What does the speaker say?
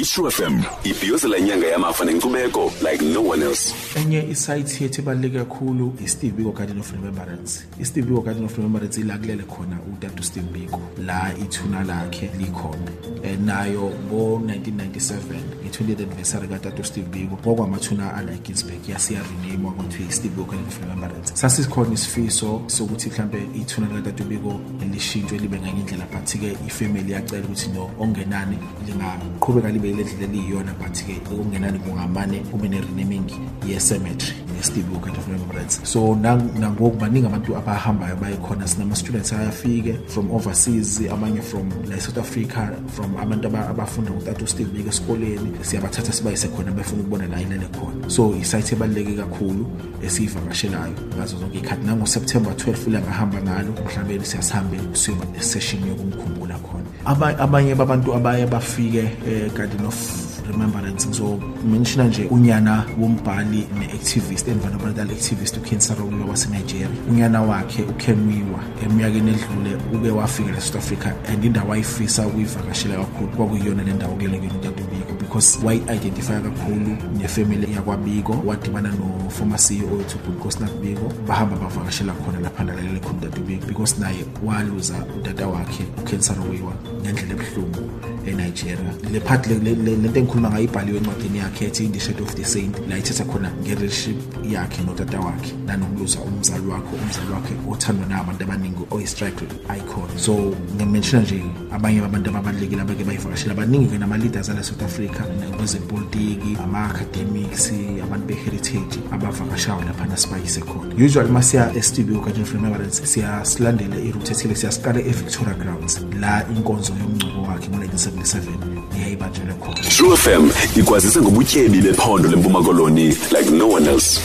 Ishu FM ibhiyozela inyanga yamafa nenkcubeko like no one else. enye isite yethu ebaluleke kakhulu i-steve biko garden of remembrance i-steve biko garden of remembrance ila kulele khona utata steve biko. La ithuna lakhe likhona. Um nayo ngo-1997 nge-20th anniversary katata steve biko kwakwamathuna ala-ginsburg yasiyarename kwakuthiwa i-steve biko garden of remembrance sasikhona isifiso sokuthi mhlampe ithuna likatata biko lishintshwe libe ngenye indlela but-ke ifamily yacela ukuthi no okungenani lingaqhubeka libe le ndlela eliyiyona but-ke okungenani kungamane kube ne-renaming ye-cemetery ne-steve biko of remembrance so nang- nangoku baningi abantu abahambayo bayekhona sinama-students ayafike from overseas abanye from la south africa from abantu aba- abafunda ngutata usteve biko esikoleni. Siyabathatha sibayise khona befuna ukubona la ilele khona. So isayithi ebaluleke kakhulu esiyivakashelayo ngazo zonke iy'khathi. Nango-september 12 ilangahamba ngalo mhlawumbe siyasihambe siyoba nesession yokumkhumbula khona. Aba- abanye babantu abaye bafike egarden of remembrance. Ngizomenshina nje unyana wombhali ne-activist environmental activist uken sarowiwa wasenigeria. Unyana wakhe ukenwiwa eminyakeni edlule uke wafika la south africa and indawo ayifisa ukuyivakashela kakhulu. Kwakuyiyona le ndawo kulele kuyona utatubiko because wayi-identifya kakhulu nefamily yakwabiko wadibana no-former ceo wethu unkosinath biko bahamba bavakashela khona laphana lalele khona utatubiko because naye waluza utata wakhe uken sarowiwa ngendlela ebuhlungu enigeria. Le part le- engikhuluma ngayo ibhaliwe encwadini yakhe ethi the shadow of the saint la ithetha khona nge-relationship yakhe notata wakhe nanokuluza umzali wakhe umzali wakhe othandwa abantu abaningi oyi-strike icon. So ngimenshina nje abanye babantu ababalulekile abake bayivakashela. Abaningi-ke nama-leaders ala south africa kwezepolitiki ama-academics abantu be-heritage abavakashayo laphana sibayise khona. Usually uma siya estudio siyasilandela iroute ethile siyasiqala e-victoria grounds. La inkonzo yomngcwabo wakhe ngo-1977 eyayibanjelwe khona True FM ikwazisa ngobutyebi bephondo lempumakoloni like no one else.